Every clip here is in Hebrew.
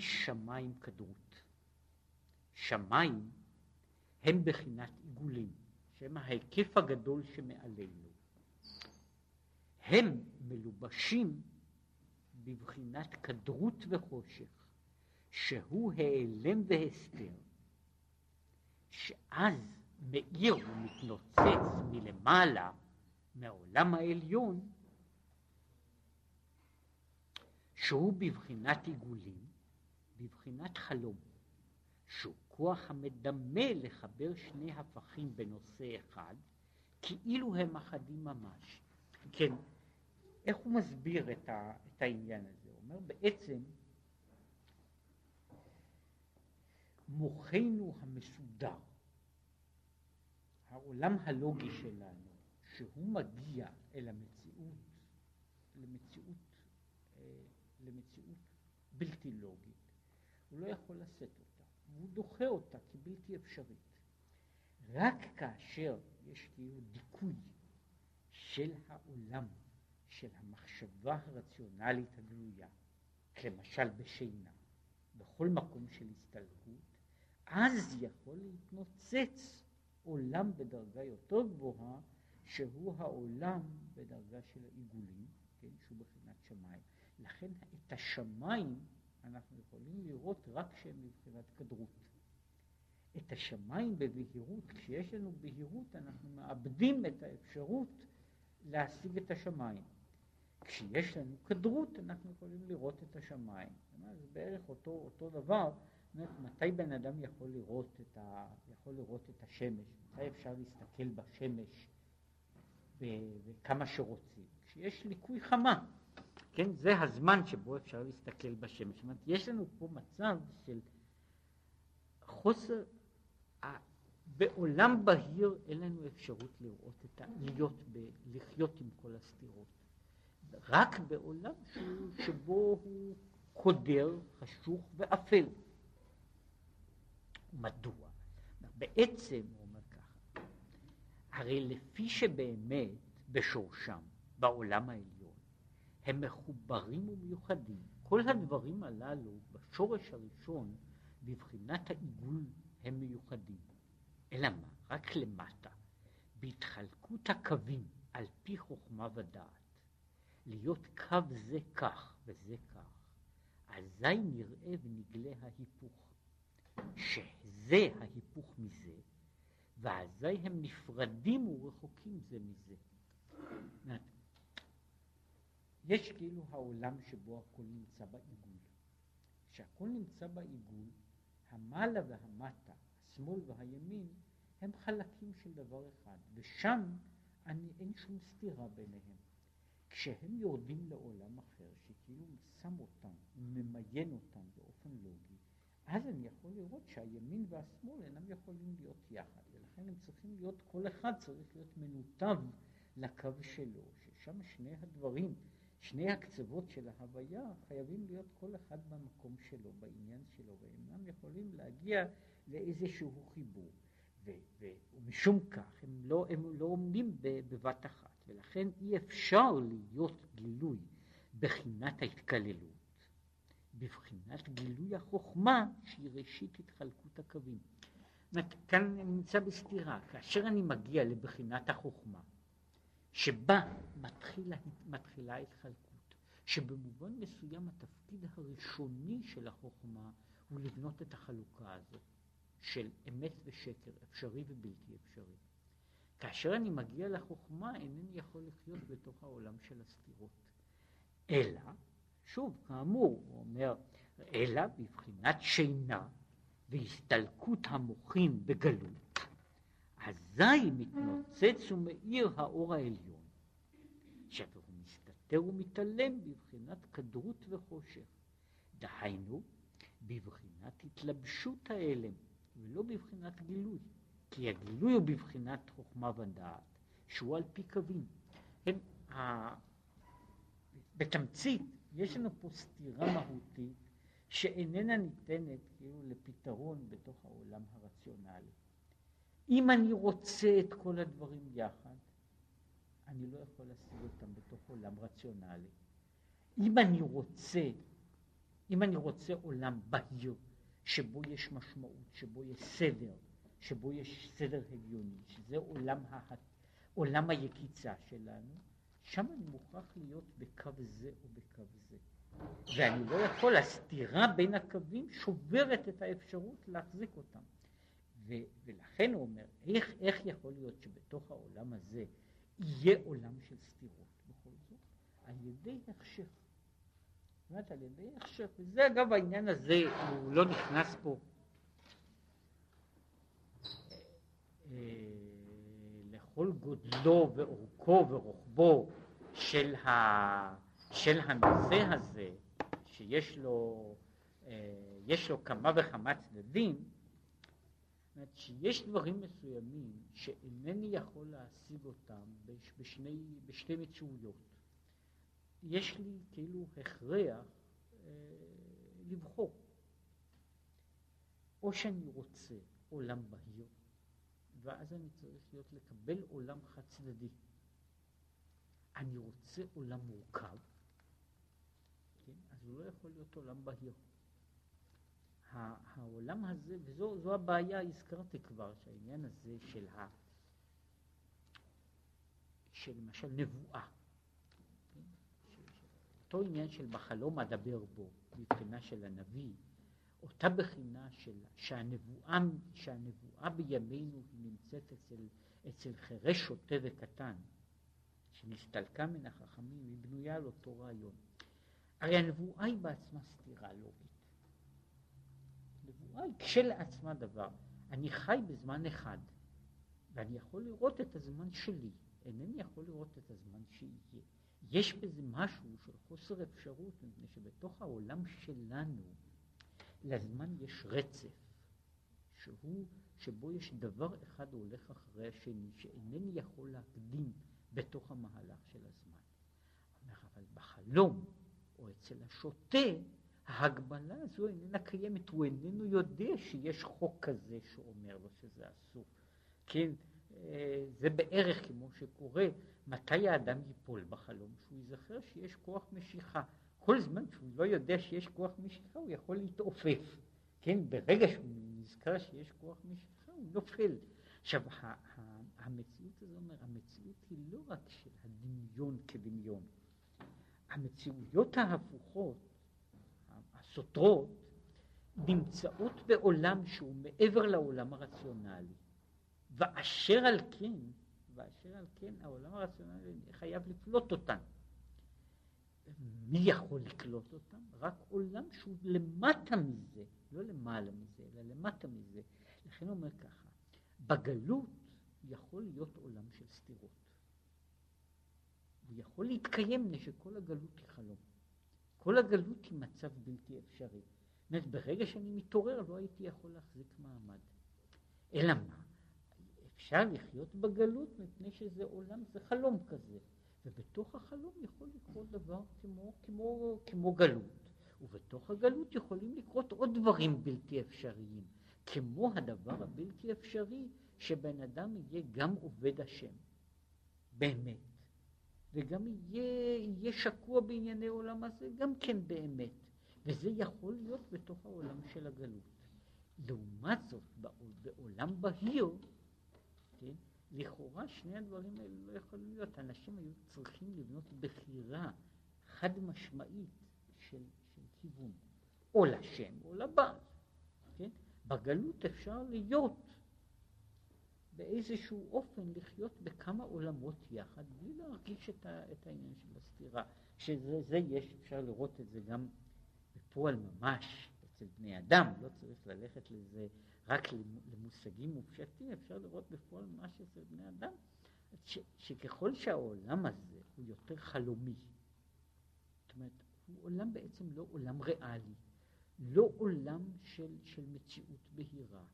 שמיים כדרות. שמיים הם בחינת עיגולים, שהם ההיקף הגדול שמעלינו. הם מלובשים בבחינת כדרות וחושך, שהוא העלם והסתר, שאז מאיר ומתנוצץ מלמעלה, מהעולם העליון, שהוא בבחינת עיגולים, בבחינת חלום, שהוא כוח המדמה לחבר שני הפכים בנושא אחד, כאילו הם אחדים ממש. כן, איך הוא מסביר את, ה, את העניין הזה? הוא אומר בעצם מוחנו המסודר, העולם הלוגי שלנו, שהוא מגיע אל המציאות, למציאות, אה, למציאות בלתי לוגית, הוא לא יכול לשאת אותה, והוא דוחה אותה כבלתי אפשרית. רק כאשר יש כאילו דיכוי של העולם, של המחשבה הרציונלית הגלויה, למשל בשינה, בכל מקום של הסתלקות, אז יכול להתנוצץ עולם בדרגה יותר גבוהה, שהוא העולם בדרגה של העיגולים, כן, שהוא בחינת שמיים. לכן את השמיים אנחנו יכולים לראות רק כשהם מבחינת כדרות. את השמיים בבהירות, כשיש לנו בהירות אנחנו מאבדים את האפשרות להשיג את השמיים. כשיש לנו כדרות אנחנו יכולים לראות את השמיים. זה בערך אותו, אותו דבר, מתי בן אדם יכול לראות, את ה, יכול לראות את השמש, מתי אפשר להסתכל בשמש וכמה שרוצים. כשיש ליקוי חמה, כן, זה הזמן שבו אפשר להסתכל בשמש. זאת אומרת, יש לנו פה מצב של חוסר, בעולם בהיר אין לנו אפשרות לראות את ה... להיות, ב, לחיות עם כל הסתירות. רק בעולם שבו הוא קודר, חשוך ואפל. מדוע? בעצם, הוא אומר ככה, הרי לפי שבאמת בשורשם, בעולם העליון, הם מחוברים ומיוחדים. כל הדברים הללו, בשורש הראשון, בבחינת העיגול, הם מיוחדים. אלא מה? רק למטה, בהתחלקות הקווים על פי חוכמה ודעת, להיות קו זה כך וזה כך, אזי נראה ונגלה ההיפוך. שזה ההיפוך מזה, ואזי הם נפרדים ורחוקים זה מזה. יש כאילו העולם שבו הכל נמצא בעיגול. כשהכל נמצא בעיגול, המעלה והמטה, השמאל והימין, הם חלקים של דבר אחד, ושם אני, אין שום סתירה ביניהם. כשהם יורדים לעולם אחר, שכאילו שם אותם, ממיין אותם באופן לוגי, אז אני יכול לראות שהימין והשמאל אינם יכולים להיות יחד, ולכן הם צריכים להיות, כל אחד צריך להיות מנותב לקו שלו, ששם שני הדברים, שני הקצוות של ההוויה חייבים להיות כל אחד במקום שלו, בעניין שלו, ואינם יכולים להגיע לאיזשהו חיבור. ו- ו- ומשום כך הם לא, הם לא עומדים בבת אחת, ולכן אי אפשר להיות גילוי בחינת ההתקללות. בבחינת גילוי החוכמה שהיא ראשית התחלקות הקווים. כאן נמצא בסתירה, כאשר אני מגיע לבחינת החוכמה, שבה מתחילה, מתחילה התחלקות, שבמובן מסוים התפקיד הראשוני של החוכמה הוא לבנות את החלוקה הזאת של אמת ושקר, אפשרי ובלתי אפשרי. כאשר אני מגיע לחוכמה אינני יכול לחיות בתוך העולם של הסתירות, אלא שוב, כאמור, הוא אומר, אלא בבחינת שינה והסתלקות המוחים בגלות, אזי מתנוצץ ומאיר האור העליון, עכשיו הוא מסתתר ומתעלם בבחינת כדרות וחושך, דהיינו, בבחינת התלבשות ההלם, ולא בבחינת גילוי, כי הגילוי הוא בבחינת חוכמה ודעת, שהוא על פי קווים. כן, בתמצית, יש לנו פה סתירה מהותית שאיננה ניתנת כאילו לפתרון בתוך העולם הרציונלי. אם אני רוצה את כל הדברים יחד, אני לא יכול להשיג אותם בתוך עולם רציונלי. אם אני רוצה אם אני רוצה עולם בהיר, שבו יש משמעות, שבו יש סדר, שבו יש סדר הגיוני, שזה עולם, ה... עולם היקיצה שלנו, שם אני מוכרח להיות בקו זה או בקו זה. ואני לא יכול, הסתירה בין הקווים שוברת את האפשרות להחזיק אותם. ו- ולכן הוא אומר, איך, איך יכול להיות שבתוך העולם הזה יהיה עולם של סתירות בכל זאת? על ידי הכשר. זאת אומרת, על ידי הכשר. וזה אגב העניין הזה, הוא לא נכנס פה. אה, לכל גודלו ואורכו ורוחבו של, ה, של הנושא הזה, שיש לו, אה, יש לו כמה וכמה צדדים, אומרת שיש דברים מסוימים שאינני יכול להשיג אותם בשני, בשתי מצויות. יש לי כאילו הכרח אה, לבחור. או שאני רוצה עולם בהיר, ואז אני צריך להיות לקבל עולם חד צדדי. אני רוצה עולם מורכב, כן? אז הוא לא יכול להיות עולם בהיר. העולם הזה, וזו הבעיה, הזכרתי כבר, שהעניין הזה של ה... של למשל נבואה? אותו עניין של בחלום אדבר בו, מבחינה של הנביא, אותה בחינה של שהנבואה, שהנבואה בימינו היא נמצאת אצל, אצל חירש שוטה וקטן, שנסתלקה מן החכמים, היא בנויה על אותו רעיון. הרי הנבואה היא בעצמה סתירה לוגית. נבואה היא כשלעצמה דבר. אני חי בזמן אחד, ואני יכול לראות את הזמן שלי, אינני יכול לראות את הזמן שיהיה. יש בזה משהו של חוסר אפשרות, מפני שבתוך העולם שלנו, לזמן יש רצף, שהוא, שבו יש דבר אחד הולך אחרי השני, שאינני יכול להקדים בתוך המהלך של הזמן. אבל בחלום, או אצל השוטה, ההגבלה הזו איננה קיימת, הוא איננו יודע שיש חוק כזה שאומר לו שזה אסור. כן, אה, זה בערך כמו שקורה, מתי האדם ייפול בחלום? שהוא ייזכר שיש כוח משיכה. כל זמן שהוא לא יודע שיש כוח משיכה, הוא יכול להתעופף. כן, ברגע שהוא נזכר שיש כוח משיכה, הוא נופל. עכשיו, המציאות הזו אומר, המציאות היא לא רק של הדמיון כדמיון. המציאויות ההפוכות הסותרות נמצאות בעולם שהוא מעבר לעולם הרציונלי. ואשר על כן, ואשר על כן העולם הרציונלי חייב לקלוט אותן. מי יכול לקלוט אותם? רק עולם שהוא למטה מזה, לא למעלה מזה, אלא למטה מזה. לכן אומר ככה, בגלות יכול להיות עולם של סתירות. הוא יכול להתקיים מפני שכל הגלות היא חלום. כל הגלות היא מצב בלתי אפשרי. זאת אומרת, ברגע שאני מתעורר לא הייתי יכול להחזיק מעמד. אלא מה? אפשר לחיות בגלות מפני שזה עולם, זה חלום כזה. ובתוך החלום יכול לקרות דבר כמו, כמו, כמו גלות. ובתוך הגלות יכולים לקרות עוד דברים בלתי אפשריים, כמו הדבר הבלתי אפשרי שבן אדם יהיה גם עובד השם, באמת. וגם יהיה, יהיה שקוע בענייני עולם הזה, גם כן באמת. וזה יכול להיות בתוך העולם של הגלות. לעומת זאת, בעולם בהיר, כן, לכאורה שני הדברים האלה לא יכולים להיות. אנשים היו צריכים לבנות בחירה חד משמעית של, של כיוון, או לשם או לבעל. כן? בגלות אפשר להיות באיזשהו אופן לחיות בכמה עולמות יחד, בלי להרגיש את, ה, את העניין של הסתירה. שזה יש, אפשר לראות את זה גם בפועל ממש אצל בני אדם, לא צריך ללכת לזה רק למושגים מופשטים, אפשר לראות בפועל ממש אצל בני אדם, ש, שככל שהעולם הזה הוא יותר חלומי, זאת אומרת, הוא עולם בעצם לא עולם ריאלי, לא עולם של, של מציאות בהירה.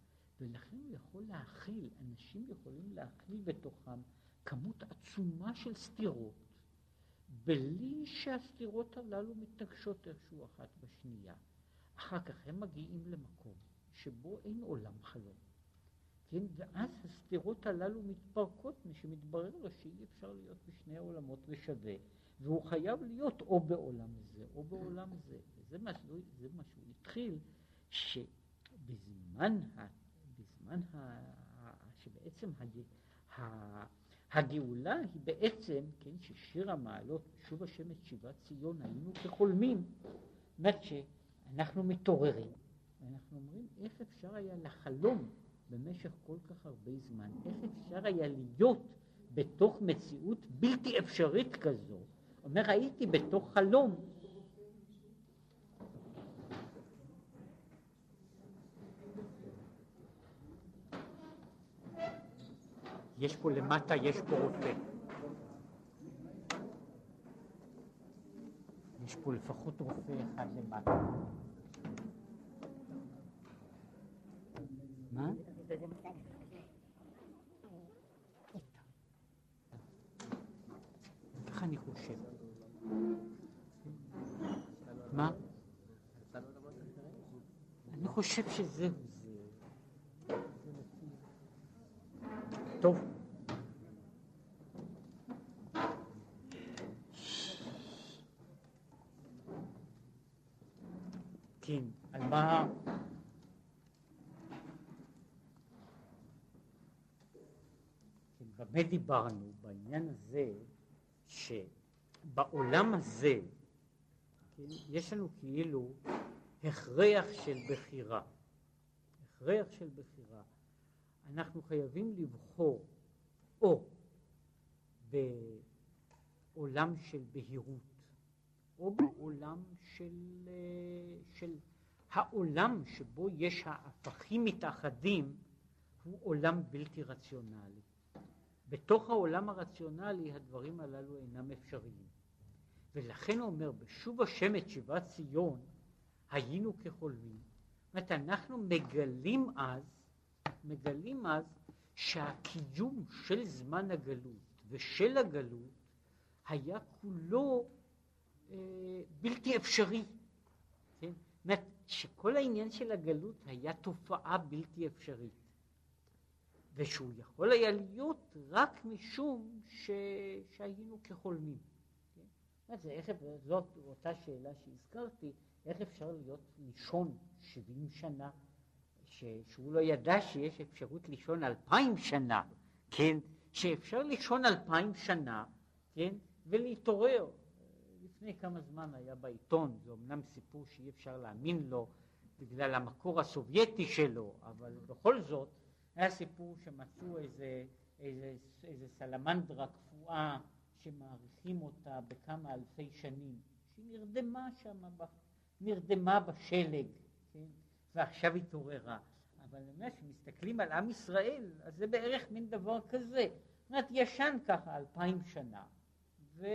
ולכן הוא יכול להכיל, אנשים יכולים להכיל בתוכם כמות עצומה של סתירות, בלי שהסתירות הללו מתנגשות איכשהו אחת בשנייה. אחר כך הם מגיעים למקום שבו אין עולם חלום. כן, ואז הסתירות הללו מתפרקות משמתברר לו שאי אפשר להיות בשני העולמות בשווה, והוא חייב להיות או בעולם זה או בעולם זה. זה מה, זה מה שהוא התחיל, שבזמן, ה, שבעצם הגאולה היא בעצם, כן, ששיר המעלות, שוב השם את שיבת ציון, היינו כחולמים. זאת שאנחנו מתעוררים, ואנחנו אומרים, איך אפשר היה לחלום במשך כל כך הרבה זמן? איך אפשר היה להיות בתוך מציאות בלתי אפשרית כזו? אומר, הייתי בתוך חלום. יש פה למטה, יש פה רופא. יש פה לפחות רופא אחד למטה. מה? ככה אני חושב. מה? אני חושב שזהו זה. טוב. כן, על מה... כן, במה דיברנו? בעניין הזה שבעולם הזה כן, יש לנו כאילו הכרח של בחירה. הכרח של בחירה. אנחנו חייבים לבחור או בעולם של בהירות, או בעולם של, של העולם שבו יש ההפכים מתאחדים, הוא עולם בלתי רציונלי. בתוך העולם הרציונלי הדברים הללו אינם אפשריים. ולכן אומר, בשוב השם את שיבת ציון, היינו כחולמים. זאת אומרת, אנחנו מגלים אז, מגלים אז, שהקיום של זמן הגלות ושל הגלות היה כולו אה, בלתי אפשרי. כן? אומרת, שכל העניין של הגלות היה תופעה בלתי אפשרית. ושהוא יכול היה להיות רק משום ש... שהיינו כחולמים. כן? זה איך, זאת אותה שאלה שהזכרתי, איך אפשר להיות לישון 70 שנה, ש... שהוא לא ידע שיש אפשרות לישון אלפיים שנה, כן? שאפשר לישון אלפיים שנה, כן? ולהתעורר. לפני כמה זמן היה בעיתון, זה אמנם סיפור שאי אפשר להאמין לו בגלל המקור הסובייטי שלו, אבל בכל זאת, היה סיפור שמצאו איזה, איזה, איזה סלמנדרה קפואה שמעריכים אותה בכמה אלפי שנים, שהיא נרדמה שם, נרדמה בשלג, כן? ועכשיו התעוררה. אבל באמת, כשמסתכלים על עם ישראל, אז זה בערך מין דבר כזה. זאת אומרת, ישן ככה אלפיים שנה, ו...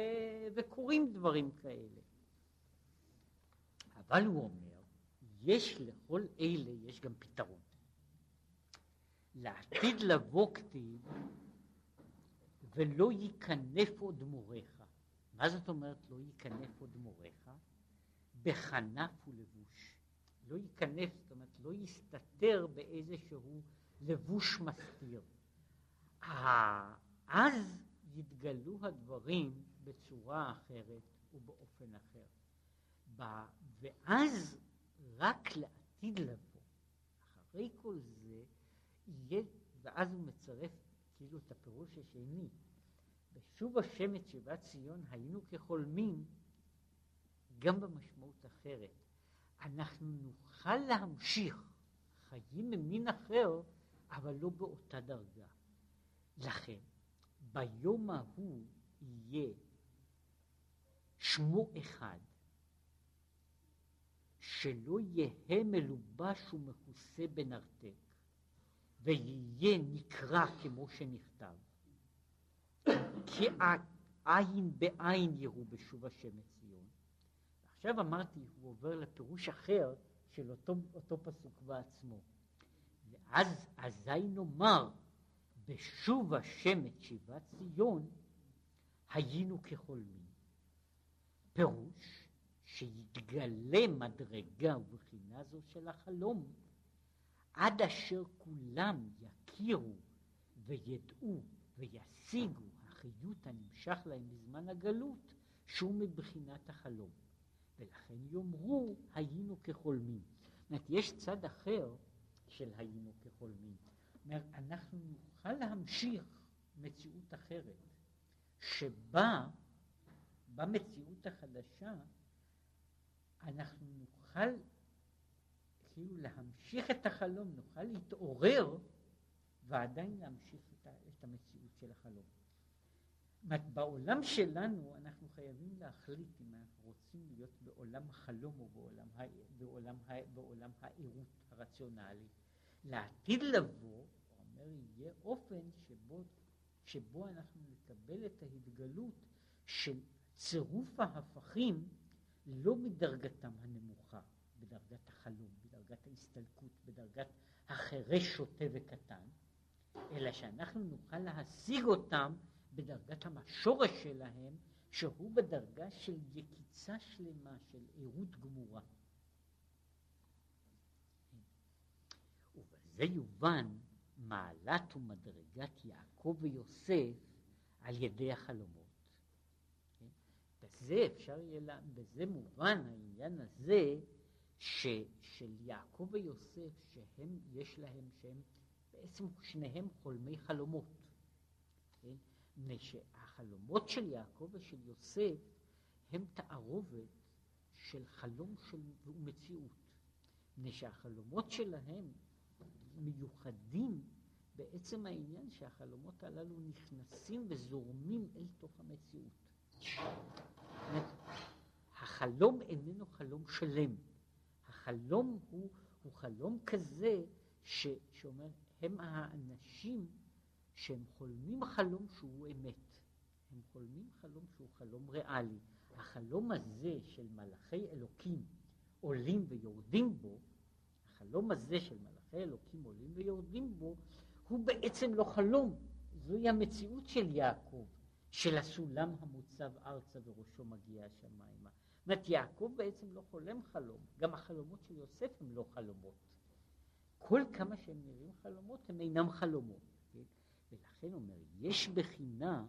וקורים דברים כאלה. אבל הוא אומר, יש לכל אלה, יש גם פתרון. לעתיד לבוא כתיב, ולא ייכנף עוד מוריך. מה זאת אומרת לא ייכנף עוד מוריך? בכנף ולבוש. לא ייכנף, זאת אומרת לא יסתתר באיזשהו לבוש מסתיר. אז יתגלו הדברים בצורה אחרת ובאופן אחר. ואז רק לעתיד לבוא, אחרי כל זה, יהיה, ואז הוא מצרף כאילו את הפירוש השני, בשוב השם את שיבת ציון היינו כחולמים, גם במשמעות אחרת. אנחנו נוכל להמשיך חיים ממין אחר, אבל לא באותה דרגה. לכן, ביום ההוא יהיה שמו אחד, שלא יהא מלובש ומכוסה בנרתק, ויהיה נקרא כמו שנכתב. כי עין בעין יראו בשוב השם את ציון. עכשיו אמרתי, הוא עובר לפירוש אחר של אותו, אותו פסוק בעצמו. ואז אזי נאמר, בשוב השם את שיבת ציון, היינו כחולמים. פירוש שיתגלה מדרגה ובחינה זו של החלום, עד אשר כולם יכירו וידעו וישיגו החיות הנמשך להם בזמן הגלות, שהוא מבחינת החלום. ולכן יאמרו היינו כחולמים. זאת אומרת, יש צד אחר של היינו כחולמים. זאת אומרת, אנחנו נוכל להמשיך מציאות אחרת, שבה, במציאות החדשה, אנחנו נוכל כאילו להמשיך את החלום, נוכל להתעורר ועדיין להמשיך את המציאות של החלום. בעולם שלנו אנחנו חייבים להחליט אם אנחנו רוצים להיות בעולם החלום או בעולם, בעולם, בעולם העירות הרציונלי. לעתיד לבוא, אומר, יהיה אופן שבו, שבו אנחנו נקבל את ההתגלות של צירוף ההפכים לא מדרגתם הנמוכה, בדרגת החלום, בדרגת ההסתלקות, בדרגת החירש שוטה וקטן, אלא שאנחנו נוכל להשיג אותם בדרגת המשורש שלהם, שהוא בדרגה של יקיצה שלמה, של עירות גמורה. ובזה יובן מעלת ומדרגת יעקב ויוסף על ידי החלומות. בזה אפשר יהיה, בזה מובן העניין הזה ש, של יעקב ויוסף, שהם, יש להם, שהם בעצם שניהם חולמי חלומות. כן? מפני שהחלומות של יעקב ושל יוסף הם תערובת של חלום של ומציאות. מפני שהחלומות שלהם מיוחדים בעצם העניין שהחלומות הללו נכנסים וזורמים אל תוך המציאות. החלום איננו חלום שלם. החלום הוא, הוא חלום כזה ש, שאומר, הם האנשים שהם חולמים חלום שהוא אמת. הם חולמים חלום שהוא חלום ריאלי. החלום הזה של מלאכי אלוקים עולים ויורדים בו, החלום הזה של מלאכי אלוקים עולים ויורדים בו, הוא בעצם לא חלום, זוהי המציאות של יעקב, של הסולם המוצב ארצה וראשו מגיע השמיימה. זאת אומרת, יעקב בעצם לא חולם חלום, גם החלומות של יוסף הם לא חלומות. כל כמה שהם נראים חלומות, הם אינם חלומות. כן? ולכן אומר, יש בחינה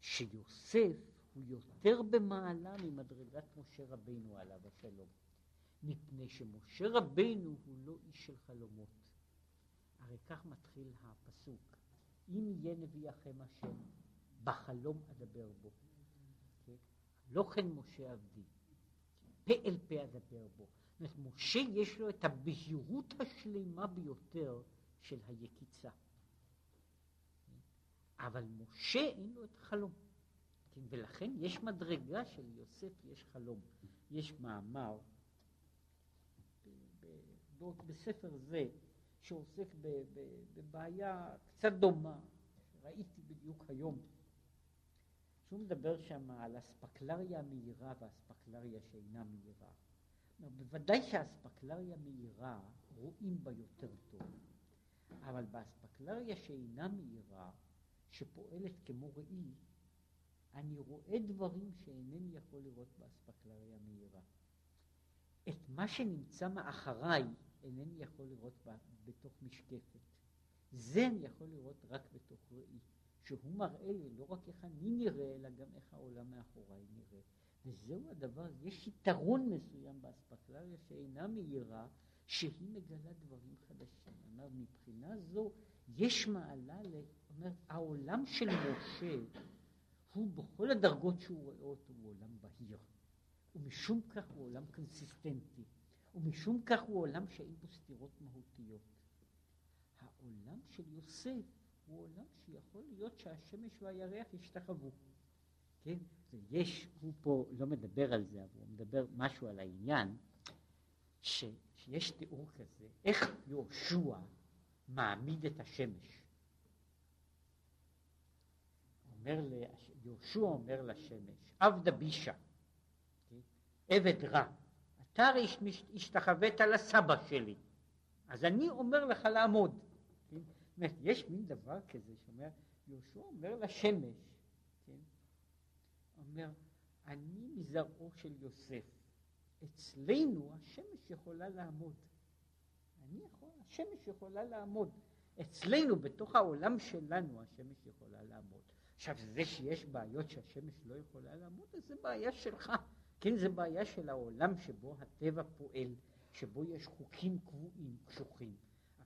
שיוסף הוא יותר במעלה ממדרגת משה רבינו עליו השלום. מפני שמשה רבינו הוא לא איש של חלומות. הרי כך מתחיל הפסוק, אם יהיה נביאכם השם, בחלום אדבר בו. כן? לא כן משה עבדי, פה אל פה אדבר בו. זאת אומרת, משה יש לו את הבהירות השלמה ביותר של היקיצה. אבל משה אין לו את החלום. כן, ולכן יש מדרגה של יוסף, יש חלום. יש מאמר בספר זה, שעוסק בבעיה קצת דומה, שראיתי בדיוק היום, שהוא מדבר שם על אספקלריה מהירה ואספקלריה שאינה מהירה. בוודאי שהאספקלריה מהירה רואים בה יותר טוב, אבל באספקלריה שאינה מהירה שפועלת כמו ראי, אני רואה דברים שאינני יכול לראות באספקלריה מהירה. את מה שנמצא מאחריי אינני יכול לראות בה, בתוך משקפת. זה אני יכול לראות רק בתוך ראי, שהוא מראה לי לא רק איך אני נראה, אלא גם איך העולם מאחוריי נראה. וזהו הדבר, יש יתרון מסוים באספקלריה שאינה מהירה, שהיא מגלה דברים חדשים. אומר, מבחינה זו יש מעלה, אומר, העולם של משה הוא בכל הדרגות שהוא רואה אותו הוא עולם בהיר, ומשום כך הוא עולם קונסיסטנטי, ומשום כך הוא עולם שאין בו סתירות מהותיות. העולם של יוסף הוא עולם שיכול להיות שהשמש והירח ישתחוו. כן? ויש, הוא פה לא מדבר על זה, אבל הוא מדבר משהו על העניין, ש, שיש תיאור כזה, איך יהושע מעמיד את השמש. אומר יהושע אומר לשמש, עבדה בישה, עבד רע, אתה הרי השתחווית לסבא שלי, אז אני אומר לך לעמוד. כן? יש מין דבר כזה שאומר, יהושע אומר לשמש, כן? אומר, אני מזרעו של יוסף, אצלנו השמש יכולה לעמוד. אני יכול, השמש יכולה לעמוד. אצלנו, בתוך העולם שלנו, השמש יכולה לעמוד. עכשיו, זה שיש בעיות שהשמש לא יכולה לעמוד, זה בעיה שלך. כן, זה בעיה של העולם שבו הטבע פועל, שבו יש חוקים קבועים, קשוחים.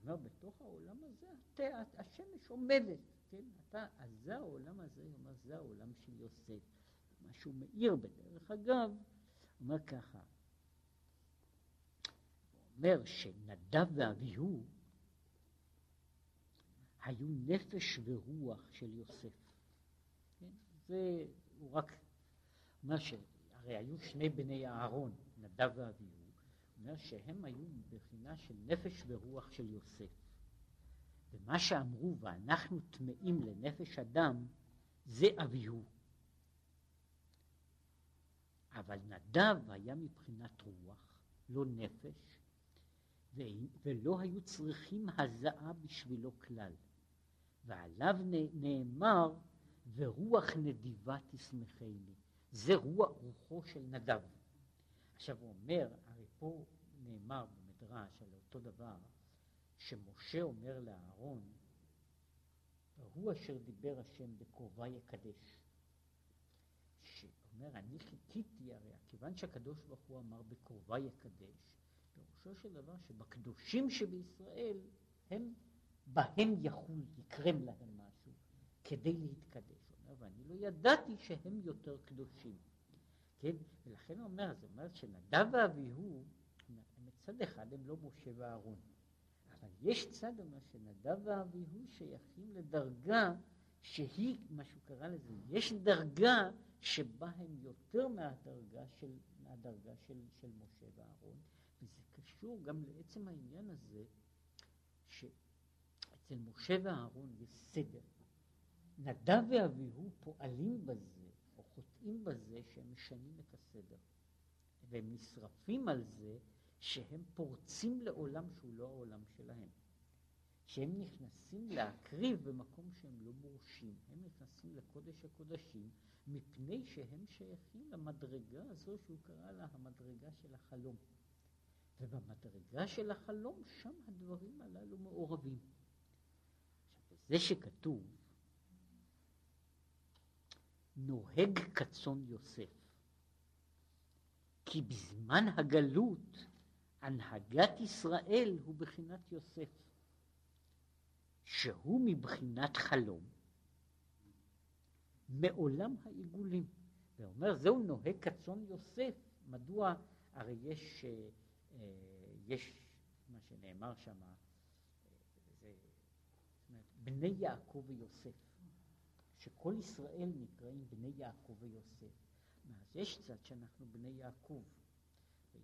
אומר, בתוך העולם הזה התה, השמש עומדת, כן? אתה, אז זה העולם הזה, אומר, זה העולם של יוסף. מה שהוא מאיר בדרך אגב, אומר ככה, אומר שנדב ואביהו היו נפש ורוח של יוסף. כן? זה, הוא רק אומר שהרי היו שני בני אהרון, נדב ואביהו, אומר שהם היו בבחינה של נפש ורוח של יוסף. ומה שאמרו, ואנחנו טמאים לנפש אדם, זה אביהו. אבל נדב היה מבחינת רוח, לא נפש, ולא היו צריכים הזעה בשבילו כלל. ועליו נאמר, ורוח נדיבה תשמחני. זה רוח רוחו של נדב. עכשיו הוא אומר, הרי פה נאמר במדרש על אותו דבר, שמשה אומר לאהרון, הוא אשר דיבר השם בקרובה יקדש. שאומר, אני חיכיתי, הרי כיוון שהקדוש ברוך הוא אמר בקרובה יקדש, פירושו של דבר שבקדושים שבישראל הם בהם יחול, יקרם להם משהו, כדי להתקדש. ואני לא ידעתי שהם יותר קדושים. כן? ולכן הוא אומר, זאת אומרת שנדב ואביהו, מצד אחד הם לא משה ואהרון, אבל יש צד, אומר, שנדב ואביהו שייכים לדרגה שהיא, מה שהוא קרא לזה, יש דרגה שבה הם יותר מהדרגה של, מהדרגה של, של משה ואהרון, וזה קשור גם לעצם העניין הזה, ש... אצל משה ואהרון יש סדר. נדב ואביהו פועלים בזה, או חוטאים בזה, שהם משנים את הסדר. והם נשרפים על זה שהם פורצים לעולם שהוא לא העולם שלהם. שהם נכנסים להקריב במקום שהם לא מורשים. הם נכנסים לקודש הקודשים מפני שהם שייכים למדרגה הזו שהוא קרא לה המדרגה של החלום. ובמדרגה של החלום שם הדברים הללו מעורבים. זה שכתוב נוהג כצאן יוסף, כי בזמן הגלות הנהגת ישראל הוא בחינת יוסף, שהוא מבחינת חלום מעולם העיגולים. ואומר, זהו נוהג כצאן יוסף, מדוע, הרי יש, אה, אה, יש מה שנאמר שם, בני יעקב ויוסף, שכל ישראל נקראים בני יעקב ויוסף. אז יש צד שאנחנו בני יעקב,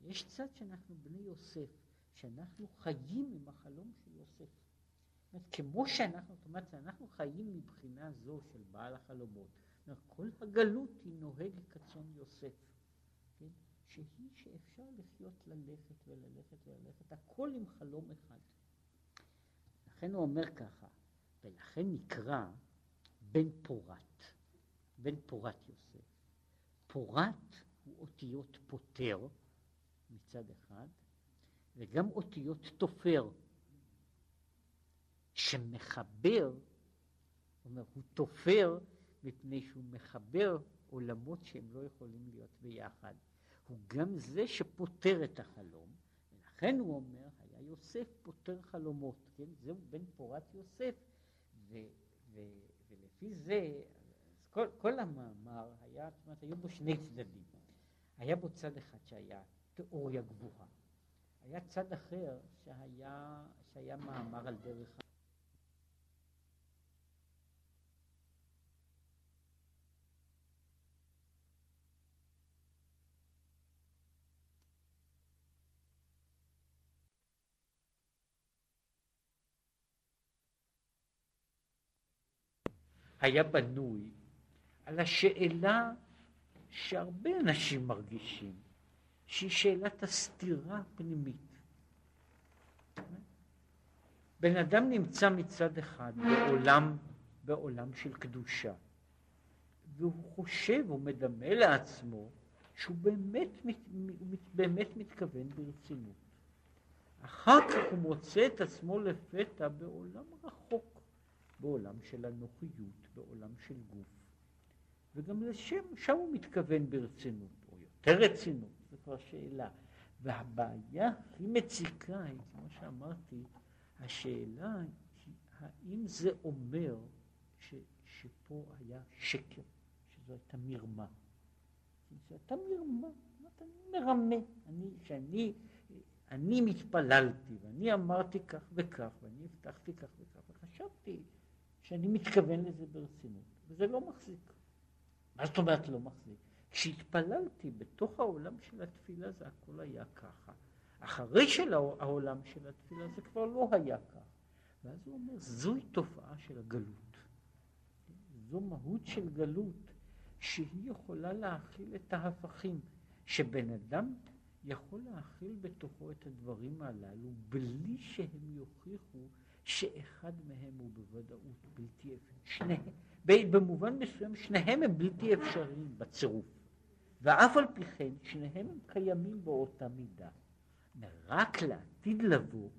ויש צד שאנחנו בני יוסף, שאנחנו חיים עם החלום של יוסף. אומרת, כמו שאנחנו, זאת אומרת, אנחנו חיים מבחינה זו של בעל החלומות. אומרת, כל הגלות היא נוהג כצאן יוסף, כן? שהיא שאפשר לחיות ללכת וללכת וללכת, הכל עם חלום אחד. לכן הוא אומר ככה, ולכן נקרא בן פורת, בן פורת יוסף. פורת הוא אותיות פוטר מצד אחד, וגם אותיות תופר, שמחבר, זאת אומרת, הוא תופר מפני שהוא מחבר עולמות שהם לא יכולים להיות ביחד. הוא גם זה שפותר את החלום, ולכן הוא אומר, היה יוסף פותר חלומות, כן? זהו בן פורת יוסף, ו, ו, ולפי זה, כל, כל המאמר היה, זאת אומרת, היו בו שני צדדים. היה בו צד אחד שהיה תיאוריה גבוהה. היה צד אחר שהיה, שהיה מאמר על דרך היה בנוי על השאלה שהרבה אנשים מרגישים, שהיא שאלת הסתירה הפנימית. בן אדם נמצא מצד אחד בעולם, בעולם של קדושה, והוא חושב, הוא מדמה לעצמו, שהוא באמת, הוא באמת מתכוון ברצינות. אחר כך הוא מוצא את עצמו לפתע בעולם רחוק, בעולם של הנוחיות, בעולם של גוף. וגם לשם, שם הוא מתכוון ברצינות, או יותר רצינות, זו כבר שאלה. והבעיה הכי מציקה היא, כמו שאמרתי, השאלה היא האם זה אומר ש, שפה היה שקר, שזו הייתה מרמה. זו הייתה מרמה, אני מרמה, אני, שאני אני מתפללתי ואני אמרתי כך וכך ואני הבטחתי כך וכך וחשבתי שאני מתכוון לזה ברצינות, וזה לא מחזיק. מה זאת אומרת לא מחזיק? כשהתפללתי בתוך העולם של התפילה זה הכל היה ככה. אחרי של העולם של התפילה זה כבר לא היה ככה. ואז הוא אומר, זוהי תופעה של הגלות. זו מהות של גלות, שהיא יכולה להכיל את ההפכים, שבן אדם יכול להכיל בתוכו את הדברים הללו בלי שהם יוכיחו שאחד מהם הוא בוודאות בלתי אפשרי. שניהם, במובן מסוים שניהם הם בלתי אפשריים בצירוף. ואף על פי כן שניהם הם קיימים באותה מידה. רק לעתיד לבוא,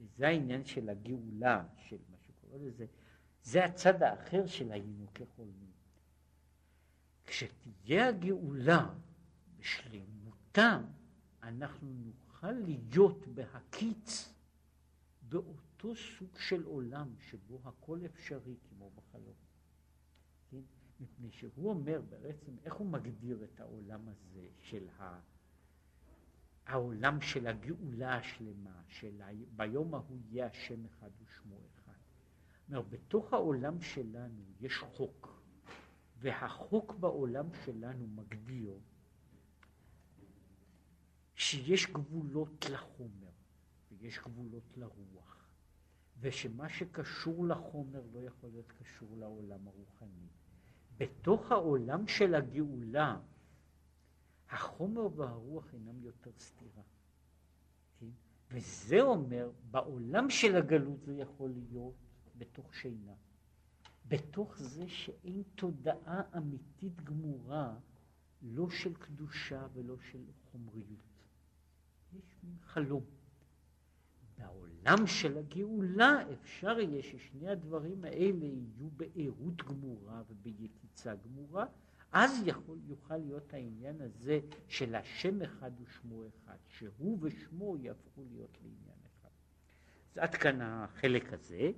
וזה העניין של הגאולה, של מה שקורא לזה, זה הצד האחר של היינו כחולמים. כשתהיה הגאולה בשלמותה, אנחנו נוכל להיות בהקיץ באותו סוג של עולם שבו הכל אפשרי כמו בחלום. כן? מפני שהוא אומר בעצם, איך הוא מגדיר את העולם הזה של ה... העולם של הגאולה השלמה, של ה... ביום ההוא יהיה השם אחד ושמו אחד. אומר, בתוך העולם שלנו יש חוק, והחוק בעולם שלנו מגדיר שיש גבולות לחומר ויש גבולות לרוח, ושמה שקשור לחומר לא יכול להיות קשור לעולם הרוחני. בתוך העולם של הגאולה, החומר והרוח אינם יותר סתירה. כן? וזה אומר, בעולם של הגלות זה יכול להיות בתוך שינה. בתוך זה שאין תודעה אמיתית גמורה, לא של קדושה ולא של חומריות. יש מין חלום. בעולם של הגאולה אפשר יהיה ששני הדברים האלה יהיו בעירות גמורה וביקיצה גמורה, אז יכול, יוכל להיות העניין הזה של השם אחד ושמו אחד, שהוא ושמו יהפכו להיות לעניין אחד. אז עד כאן החלק הזה.